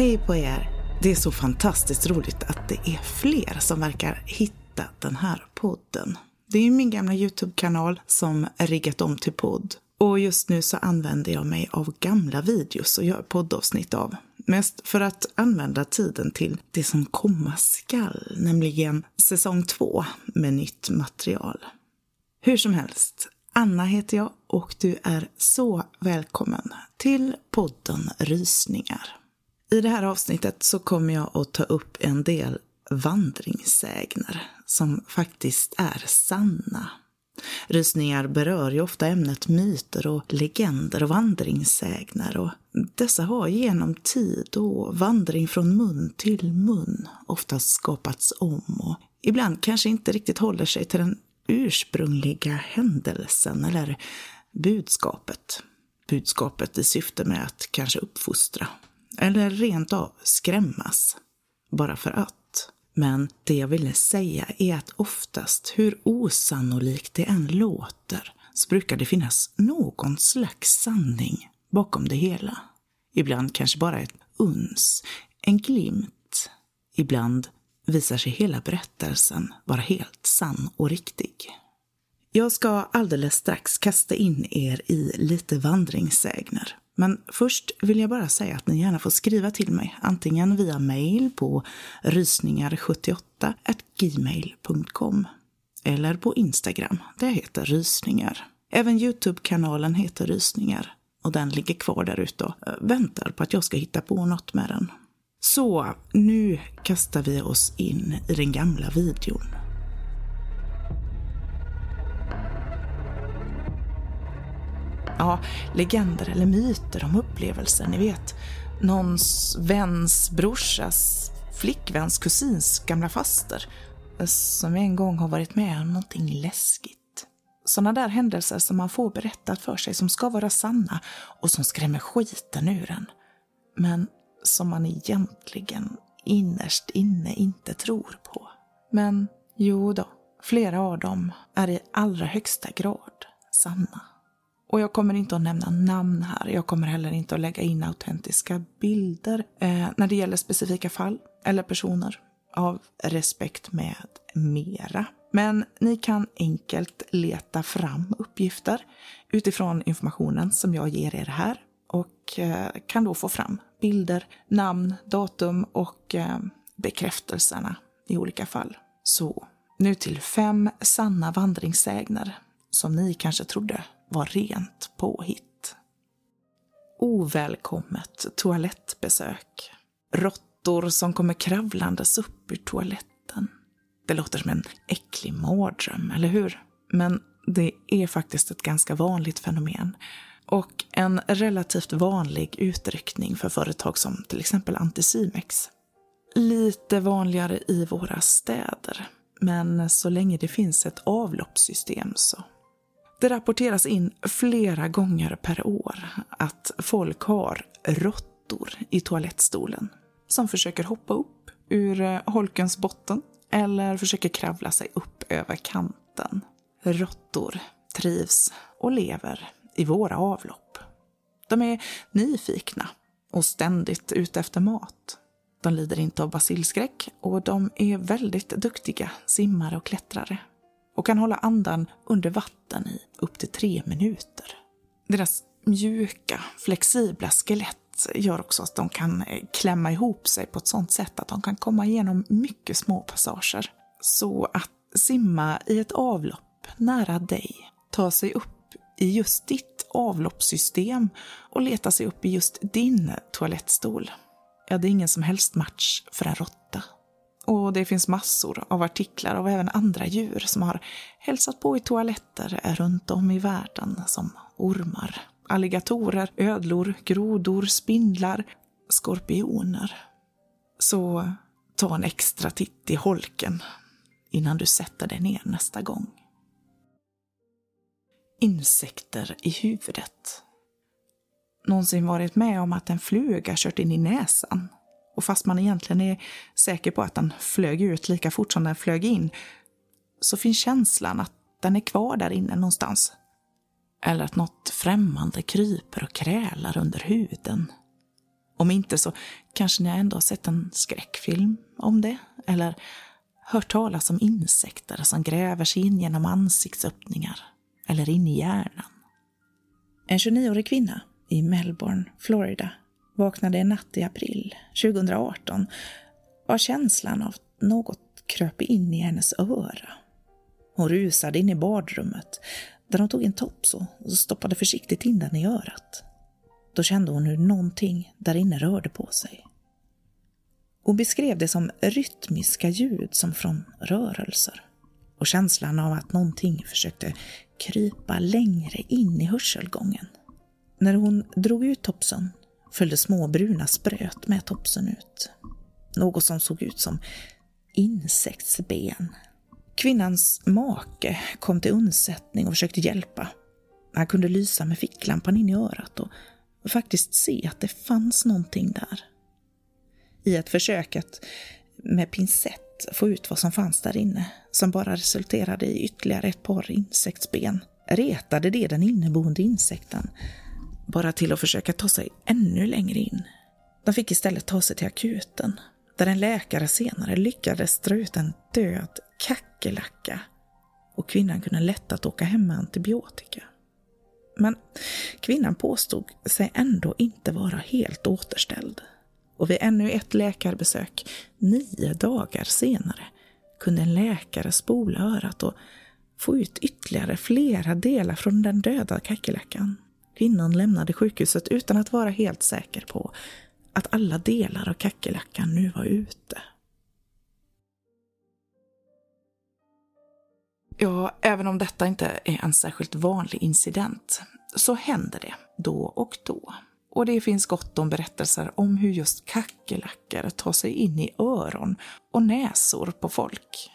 Hej på er! Det är så fantastiskt roligt att det är fler som verkar hitta den här podden. Det är min gamla Youtube-kanal som riggat om till podd. Och just nu så använder jag mig av gamla videos och gör poddavsnitt av. Mest för att använda tiden till det som komma skall, nämligen säsong två med nytt material. Hur som helst, Anna heter jag och du är så välkommen till podden Rysningar. I det här avsnittet så kommer jag att ta upp en del vandringssägner som faktiskt är sanna. Rysningar berör ju ofta ämnet myter och legender och vandringssägner och dessa har genom tid och vandring från mun till mun oftast skapats om och ibland kanske inte riktigt håller sig till den ursprungliga händelsen eller budskapet. Budskapet i syfte med att kanske uppfostra eller rent av skrämmas, bara för att. Men det jag ville säga är att oftast, hur osannolikt det än låter, så brukar det finnas någon slags sanning bakom det hela. Ibland kanske bara ett uns, en glimt. Ibland visar sig hela berättelsen vara helt sann och riktig. Jag ska alldeles strax kasta in er i lite vandringssägner. Men först vill jag bara säga att ni gärna får skriva till mig, antingen via mail på rysningar78 gmail.com eller på Instagram, där heter rysningar. Även Youtube-kanalen heter Rysningar och den ligger kvar där ute och eh, väntar på att jag ska hitta på något med den. Så, nu kastar vi oss in i den gamla videon. Ja, legender eller myter om upplevelser, ni vet. Någons väns brorsas flickväns kusins gamla faster eh, som en gång har varit med om någonting läskigt. Sådana där händelser som man får berättat för sig som ska vara sanna och som skrämmer skiten ur en. Men som man egentligen innerst inne inte tror på. Men jo då, flera av dem är i allra högsta grad sanna. Och jag kommer inte att nämna namn här. Jag kommer heller inte att lägga in autentiska bilder eh, när det gäller specifika fall eller personer av respekt med mera. Men ni kan enkelt leta fram uppgifter utifrån informationen som jag ger er här och eh, kan då få fram bilder, namn, datum och eh, bekräftelserna i olika fall. Så nu till fem sanna vandringssägner som ni kanske trodde var rent påhitt. Ovälkommet toalettbesök. Råttor som kommer kravlandes upp ur toaletten. Det låter som en äcklig mardröm, eller hur? Men det är faktiskt ett ganska vanligt fenomen och en relativt vanlig utryckning för företag som till exempel Anticimex. Lite vanligare i våra städer, men så länge det finns ett avloppssystem så. Det rapporteras in flera gånger per år att folk har råttor i toalettstolen som försöker hoppa upp ur eh, holkens botten eller försöker kravla sig upp över kanten. Råttor trivs och lever i våra avlopp. De är nyfikna och ständigt ute efter mat. De lider inte av basilskräck och de är väldigt duktiga simmare och klättrare och kan hålla andan under vatten i upp till tre minuter. Deras mjuka, flexibla skelett gör också att de kan eh, klämma ihop sig på ett sånt sätt att de kan komma igenom mycket små passager. Så att simma i ett avlopp nära dig, ta sig upp i just ditt avloppssystem och leta sig upp i just din toalettstol. Ja, det är ingen som helst match för en råtta. Och det finns massor av artiklar av även andra djur som har hälsat på i toaletter runt om i världen som ormar, alligatorer, ödlor, grodor, spindlar, skorpioner. Så ta en extra titt i holken innan du sätter dig ner nästa gång insekter i huvudet. Någonsin varit med om att en fluga kört in i näsan? Och fast man egentligen är säker på att den flög ut lika fort som den flög in, så finns känslan att den är kvar där inne någonstans. Eller att något främmande kryper och krälar under huden. Om inte så kanske ni ändå har sett en skräckfilm om det, eller hört talas om insekter som gräver sig in genom ansiktsöppningar eller in i hjärnan. En 29-årig kvinna i Melbourne, Florida, vaknade en natt i april 2018 av känslan av att något kröp in i hennes öra. Hon rusade in i badrummet där hon tog en topso och stoppade försiktigt in den i örat. Då kände hon hur någonting där inne rörde på sig. Hon beskrev det som rytmiska ljud som från rörelser och känslan av att någonting försökte krypa längre in i hörselgången. När hon drog ut topsen följde små bruna spröt med topsen ut. Något som såg ut som insektsben. Kvinnans make kom till undsättning och försökte hjälpa. Han kunde lysa med ficklampan in i örat och faktiskt se att det fanns någonting där. I ett försök att med pincett få ut vad som fanns där inne, som bara resulterade i ytterligare ett par insektsben, retade det den inneboende insekten, bara till att försöka ta sig ännu längre in. De fick istället ta sig till akuten, där en läkare senare lyckades dra ut en död kackerlacka och kvinnan kunde lättat åka hem med antibiotika. Men kvinnan påstod sig ändå inte vara helt återställd. Och vid ännu ett läkarbesök, nio dagar senare, kunde en läkare spola örat och få ut ytterligare flera delar från den döda kackerlackan. Kvinnan lämnade sjukhuset utan att vara helt säker på att alla delar av kackerlackan nu var ute. Ja, även om detta inte är en särskilt vanlig incident så händer det då och då. Och det finns gott om berättelser om hur just kackerlackor tar sig in i öron och näsor på folk.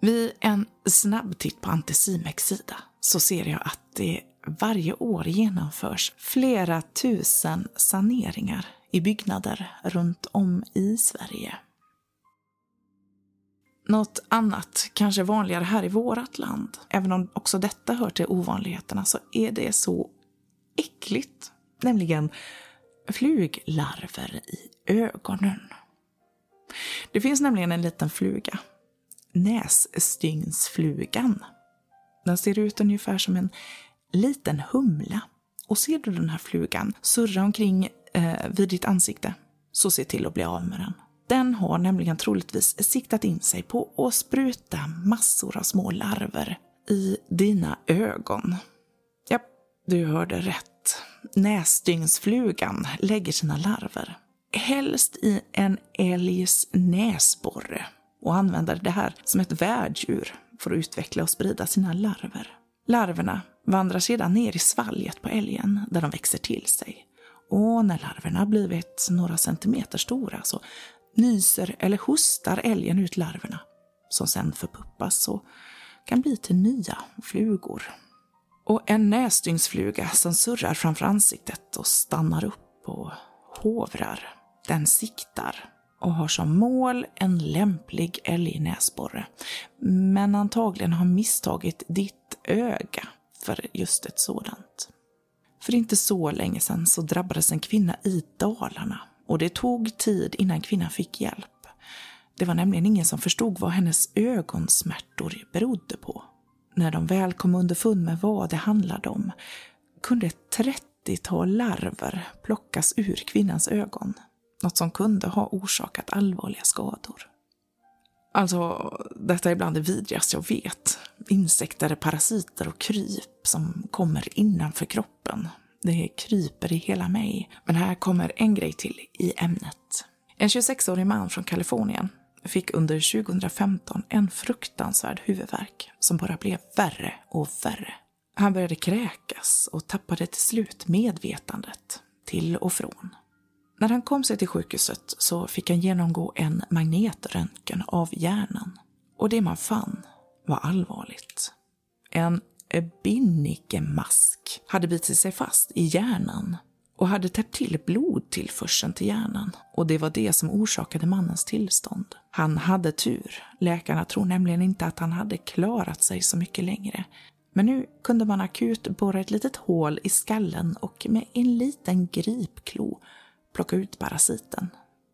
Vid en snabb titt på Anticimex sida så ser jag att det varje år genomförs flera tusen saneringar i byggnader runt om i Sverige. Något annat, kanske vanligare här i vårt land, även om också detta hör till ovanligheterna, så är det så äckligt. Nämligen fluglarver i ögonen. Det finns nämligen en liten fluga, nässtygnsflugan. Den ser ut ungefär som en liten humla. Och ser du den här flugan surra omkring eh, vid ditt ansikte, så se till att bli av med den. Den har nämligen troligtvis siktat in sig på att spruta massor av små larver i dina ögon. Ja, du hörde rätt. Nässtygnsflugan lägger sina larver. Helst i en älgs näsborre och använder det här som ett värddjur för att utveckla och sprida sina larver. Larverna vandrar sedan ner i svalget på älgen där de växer till sig. Och när larverna blivit några centimeter stora så nyser eller hostar älgen ut larverna som sen förpuppas och kan bli till nya flugor. Och en näsdygnsfluga som surrar framför ansiktet och stannar upp och hovrar, den siktar och har som mål en lämplig älgnäsborre. Men antagligen har misstagit ditt öga för just ett sådant. För inte så länge sedan så drabbades en kvinna i Dalarna och det tog tid innan kvinnan fick hjälp. Det var nämligen ingen som förstod vad hennes ögonsmärtor berodde på. När de väl kom underfund med vad det handlade om kunde ett 30-tal larver plockas ur kvinnans ögon. Något som kunde ha orsakat allvarliga skador. Alltså, detta är bland det vidrigaste jag vet. Insekter, parasiter och kryp som kommer innanför kroppen. Det kryper i hela mig. Men här kommer en grej till i ämnet. En 26-årig man från Kalifornien fick under 2015 en fruktansvärd huvudvärk som bara blev värre och värre. Han började kräkas och tappade till slut medvetandet till och från. När han kom sig till sjukhuset så fick han genomgå en magnetröntgen av hjärnan. Och det man fann var allvarligt. En binnikemask hade bitit sig fast i hjärnan och hade täppt till blodtillförseln till hjärnan och det var det som orsakade mannens tillstånd. Han hade tur. Läkarna tror nämligen inte att han hade klarat sig så mycket längre. Men nu kunde man akut borra ett litet hål i skallen och med en liten gripklo plocka ut parasiten,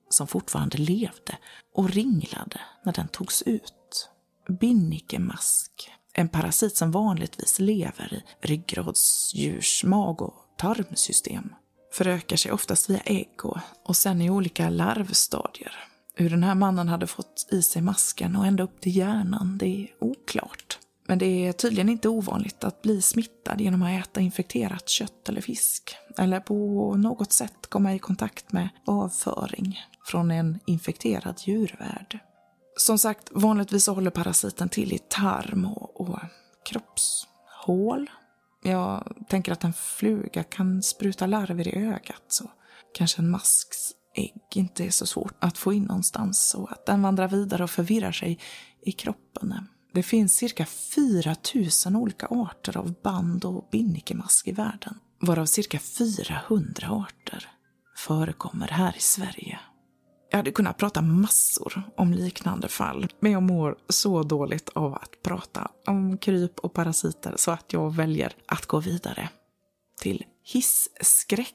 som fortfarande levde och ringlade när den togs ut. Binnikemask, en parasit som vanligtvis lever i ryggradsdjurs mag och tarmsystem, förökar sig oftast via ägg och, och sen i olika larvstadier. Hur den här mannen hade fått i sig masken och ända upp till hjärnan, det är oklart. Men det är tydligen inte ovanligt att bli smittad genom att äta infekterat kött eller fisk. Eller på något sätt komma i kontakt med avföring från en infekterad djurvärld. Som sagt, vanligtvis håller parasiten till i tarm och, och kroppshål. Jag tänker att en fluga kan spruta larver i ögat, så kanske en masks ägg inte är så svårt att få in någonstans och att den vandrar vidare och förvirrar sig i kroppen. Det finns cirka 4 000 olika arter av band och binnikemask i världen, varav cirka 400 arter förekommer här i Sverige. Jag hade kunnat prata massor om liknande fall, men jag mår så dåligt av att prata om kryp och parasiter så att jag väljer att gå vidare till hisskräck.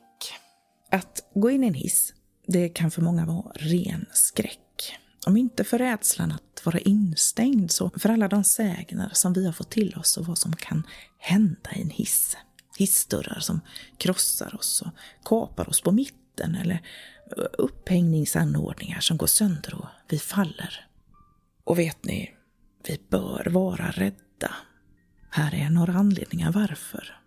Att gå in i en hiss, det kan för många vara ren skräck. Om inte för rädslan att vara instängd så för alla de sägner som vi har fått till oss och vad som kan hända i en hiss. Hissdörrar som krossar oss och kapar oss på mitten eller upphängningsanordningar som går sönder och vi faller. Och vet ni, vi bör vara rädda. Här är några anledningar varför.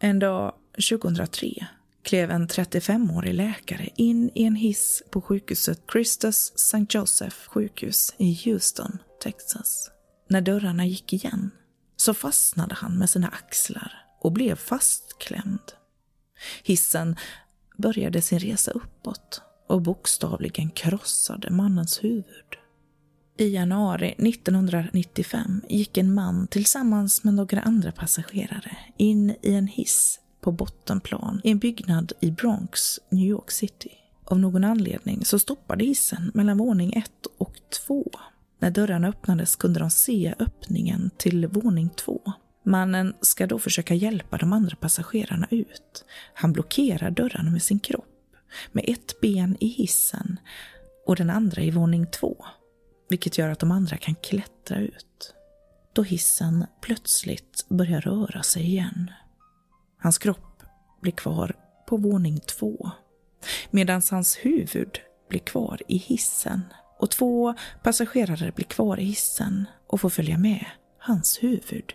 En dag 2003 klev en 35-årig läkare in i en hiss på sjukhuset Christus St. Joseph sjukhus i Houston, Texas. När dörrarna gick igen så fastnade han med sina axlar och blev fastklämd. Hissen började sin resa uppåt och bokstavligen krossade mannens huvud. I januari 1995 gick en man tillsammans med några andra passagerare in i en hiss på bottenplan i en byggnad i Bronx, New York City. Av någon anledning så stoppade hissen mellan våning 1 och 2. När dörrarna öppnades kunde de se öppningen till våning 2. Mannen ska då försöka hjälpa de andra passagerarna ut. Han blockerar dörrarna med sin kropp, med ett ben i hissen och den andra i våning 2, vilket gör att de andra kan klättra ut. Då hissen plötsligt börjar röra sig igen. Hans kropp blir kvar på våning två, medan hans huvud blir kvar i hissen och två passagerare blir kvar i hissen och får följa med hans huvud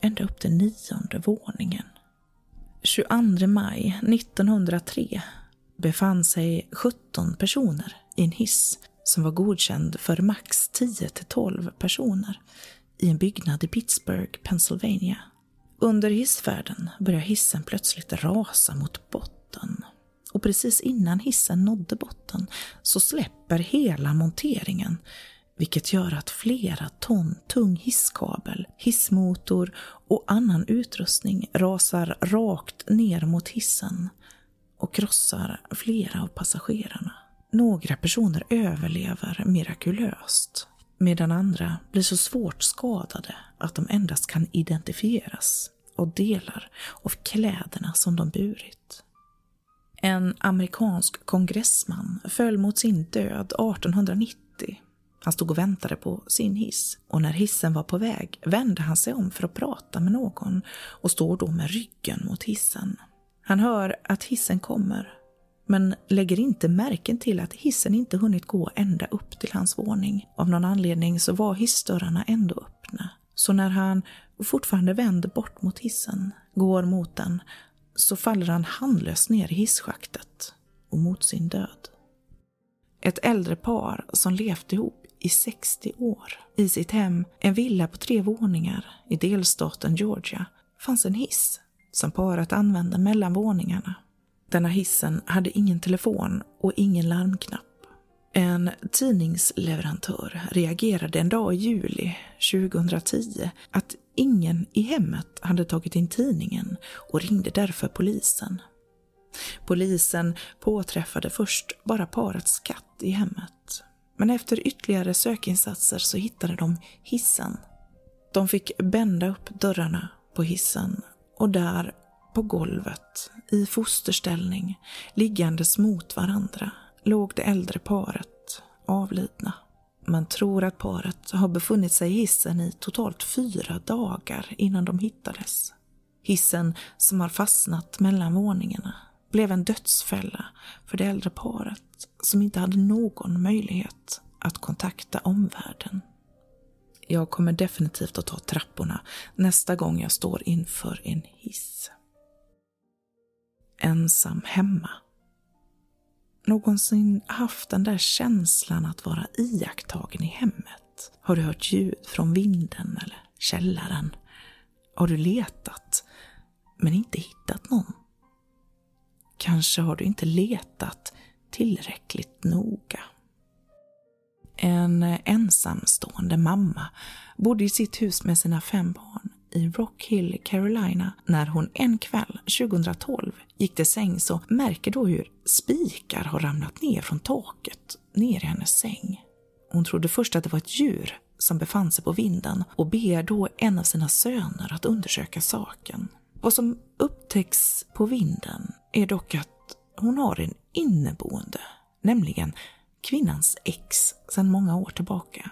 ända upp till nionde våningen. 22 maj 1903 befann sig 17 personer i en hiss som var godkänd för max 10 12 personer i en byggnad i Pittsburgh, Pennsylvania under hissfärden börjar hissen plötsligt rasa mot botten. Och precis innan hissen nådde botten så släpper hela monteringen vilket gör att flera ton tung hisskabel, hissmotor och annan utrustning rasar rakt ner mot hissen och krossar flera av passagerarna. Några personer överlever mirakulöst medan andra blir så svårt skadade att de endast kan identifieras och delar av kläderna som de burit. En amerikansk kongressman föll mot sin död 1890. Han stod och väntade på sin hiss och när hissen var på väg vände han sig om för att prata med någon och står då med ryggen mot hissen. Han hör att hissen kommer men lägger inte märken till att hissen inte hunnit gå ända upp till hans våning. Av någon anledning så var hissdörrarna ändå öppna. Så när han fortfarande vänder bort mot hissen, går mot den, så faller han handlöst ner i hisschaktet och mot sin död. Ett äldre par som levt ihop i 60 år. I sitt hem, en villa på tre våningar i delstaten Georgia, fanns en hiss som paret använde mellan våningarna. Denna hissen hade ingen telefon och ingen larmknapp. En tidningsleverantör reagerade en dag i juli 2010 att ingen i hemmet hade tagit in tidningen och ringde därför polisen. Polisen påträffade först bara parets katt i hemmet. Men efter ytterligare sökinsatser så hittade de hissen. De fick bända upp dörrarna på hissen och där på golvet, i fosterställning, liggandes mot varandra, låg det äldre paret avlidna. Man tror att paret har befunnit sig i hissen i totalt fyra dagar innan de hittades. Hissen som har fastnat mellan våningarna blev en dödsfälla för det äldre paret som inte hade någon möjlighet att kontakta omvärlden. Jag kommer definitivt att ta trapporna nästa gång jag står inför en hiss. Ensam hemma. Någonsin haft den där känslan att vara iakttagen i hemmet? Har du hört ljud från vinden eller källaren? Har du letat, men inte hittat någon? Kanske har du inte letat tillräckligt noga. En ensamstående mamma bodde i sitt hus med sina fem barn i Rock Hill, Carolina. När hon en kväll 2012 gick till sängs så märker då hur spikar har ramlat ner från taket ner i hennes säng. Hon trodde först att det var ett djur som befann sig på vinden och ber då en av sina söner att undersöka saken. Vad som upptäcks på vinden är dock att hon har en inneboende, nämligen kvinnans ex sedan många år tillbaka.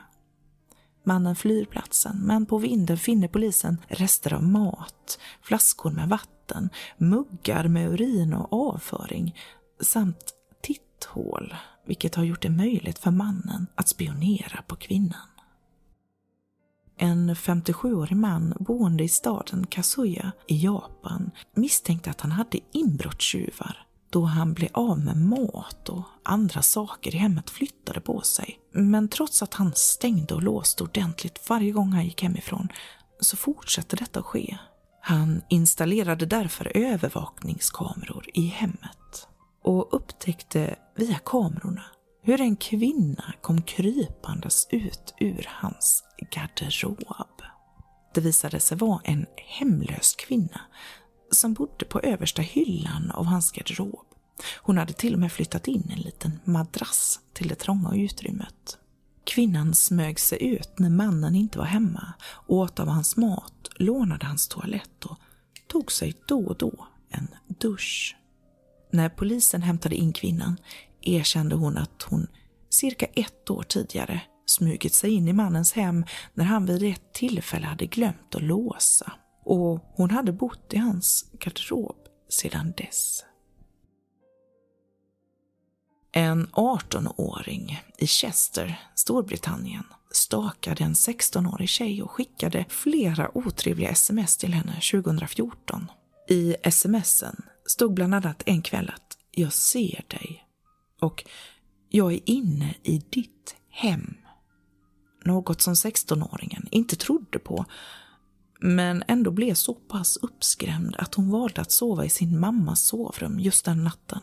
Mannen flyr platsen, men på vinden finner polisen rester av mat, flaskor med vatten, muggar med urin och avföring samt titthål, vilket har gjort det möjligt för mannen att spionera på kvinnan. En 57-årig man boende i staden Kasuya i Japan misstänkte att han hade inbrottstjuvar då han blev av med mat och andra saker i hemmet flyttade på sig. Men trots att han stängde och låste ordentligt varje gång han gick hemifrån så fortsatte detta att ske. Han installerade därför övervakningskameror i hemmet och upptäckte via kamerorna hur en kvinna kom krypandes ut ur hans garderob. Det visade sig vara en hemlös kvinna som bodde på översta hyllan av hans garderob. Hon hade till och med flyttat in en liten madrass till det trånga utrymmet. Kvinnan smög sig ut när mannen inte var hemma, åt av hans mat, lånade hans toalett och tog sig då och då en dusch. När polisen hämtade in kvinnan erkände hon att hon cirka ett år tidigare smugit sig in i mannens hem när han vid ett tillfälle hade glömt att låsa och hon hade bott i hans garderob sedan dess. En 18-åring i Chester, Storbritannien, stakade en 16-årig tjej och skickade flera otrevliga sms till henne 2014. I smsen stod bland annat en kväll att “Jag ser dig” och “Jag är inne i ditt hem”. Något som 16-åringen inte trodde på men ändå blev så pass uppskrämd att hon valde att sova i sin mammas sovrum just den natten.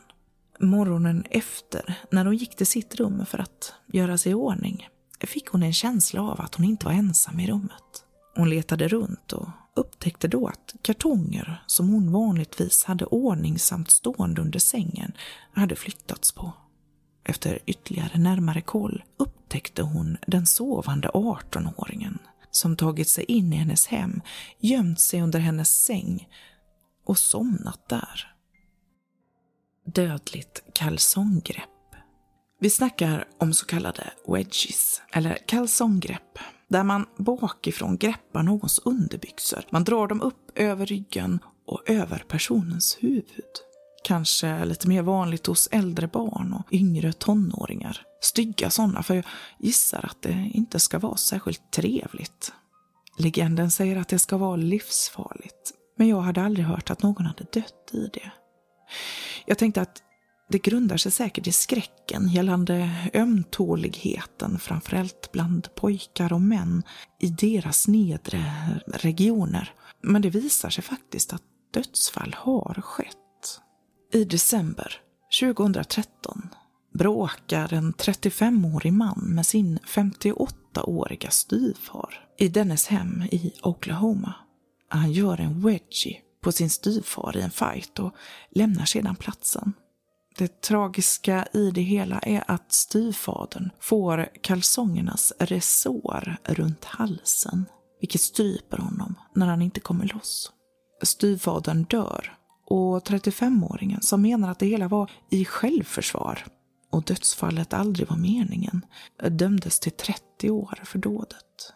Morgonen efter, när hon gick till sitt rum för att göra sig i ordning, fick hon en känsla av att hon inte var ensam i rummet. Hon letade runt och upptäckte då att kartonger som hon vanligtvis hade ordningsamt stående under sängen hade flyttats på. Efter ytterligare närmare koll upptäckte hon den sovande 18-åringen som tagit sig in i hennes hem, gömt sig under hennes säng och somnat där. Dödligt kalsonggrepp. Vi snackar om så kallade wedges, eller kalsonggrepp, där man bakifrån greppar någons underbyxor. Man drar dem upp över ryggen och över personens huvud. Kanske lite mer vanligt hos äldre barn och yngre tonåringar. Stygga sådana, för jag gissar att det inte ska vara särskilt trevligt. Legenden säger att det ska vara livsfarligt, men jag hade aldrig hört att någon hade dött i det. Jag tänkte att det grundar sig säkert i skräcken gällande ömtåligheten, framförallt bland pojkar och män, i deras nedre regioner. Men det visar sig faktiskt att dödsfall har skett. I december 2013 bråkar en 35-årig man med sin 58-åriga styvfar i dennes hem i Oklahoma. Han gör en wedgie på sin styvfar i en fight och lämnar sedan platsen. Det tragiska i det hela är att styvfadern får kalsongernas resår runt halsen, vilket stryper honom när han inte kommer loss. Styvfadern dör och 35-åringen som menar att det hela var i självförsvar och dödsfallet aldrig var meningen dömdes till 30 år för dådet.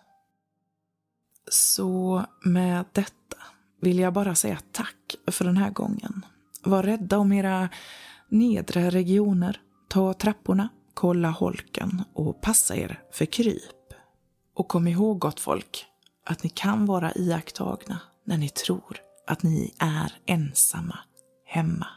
Så med detta vill jag bara säga tack för den här gången. Var rädda om era nedre regioner. Ta trapporna, kolla holken och passa er för kryp. Och kom ihåg gott folk, att ni kan vara iakttagna när ni tror att ni är ensamma hemma.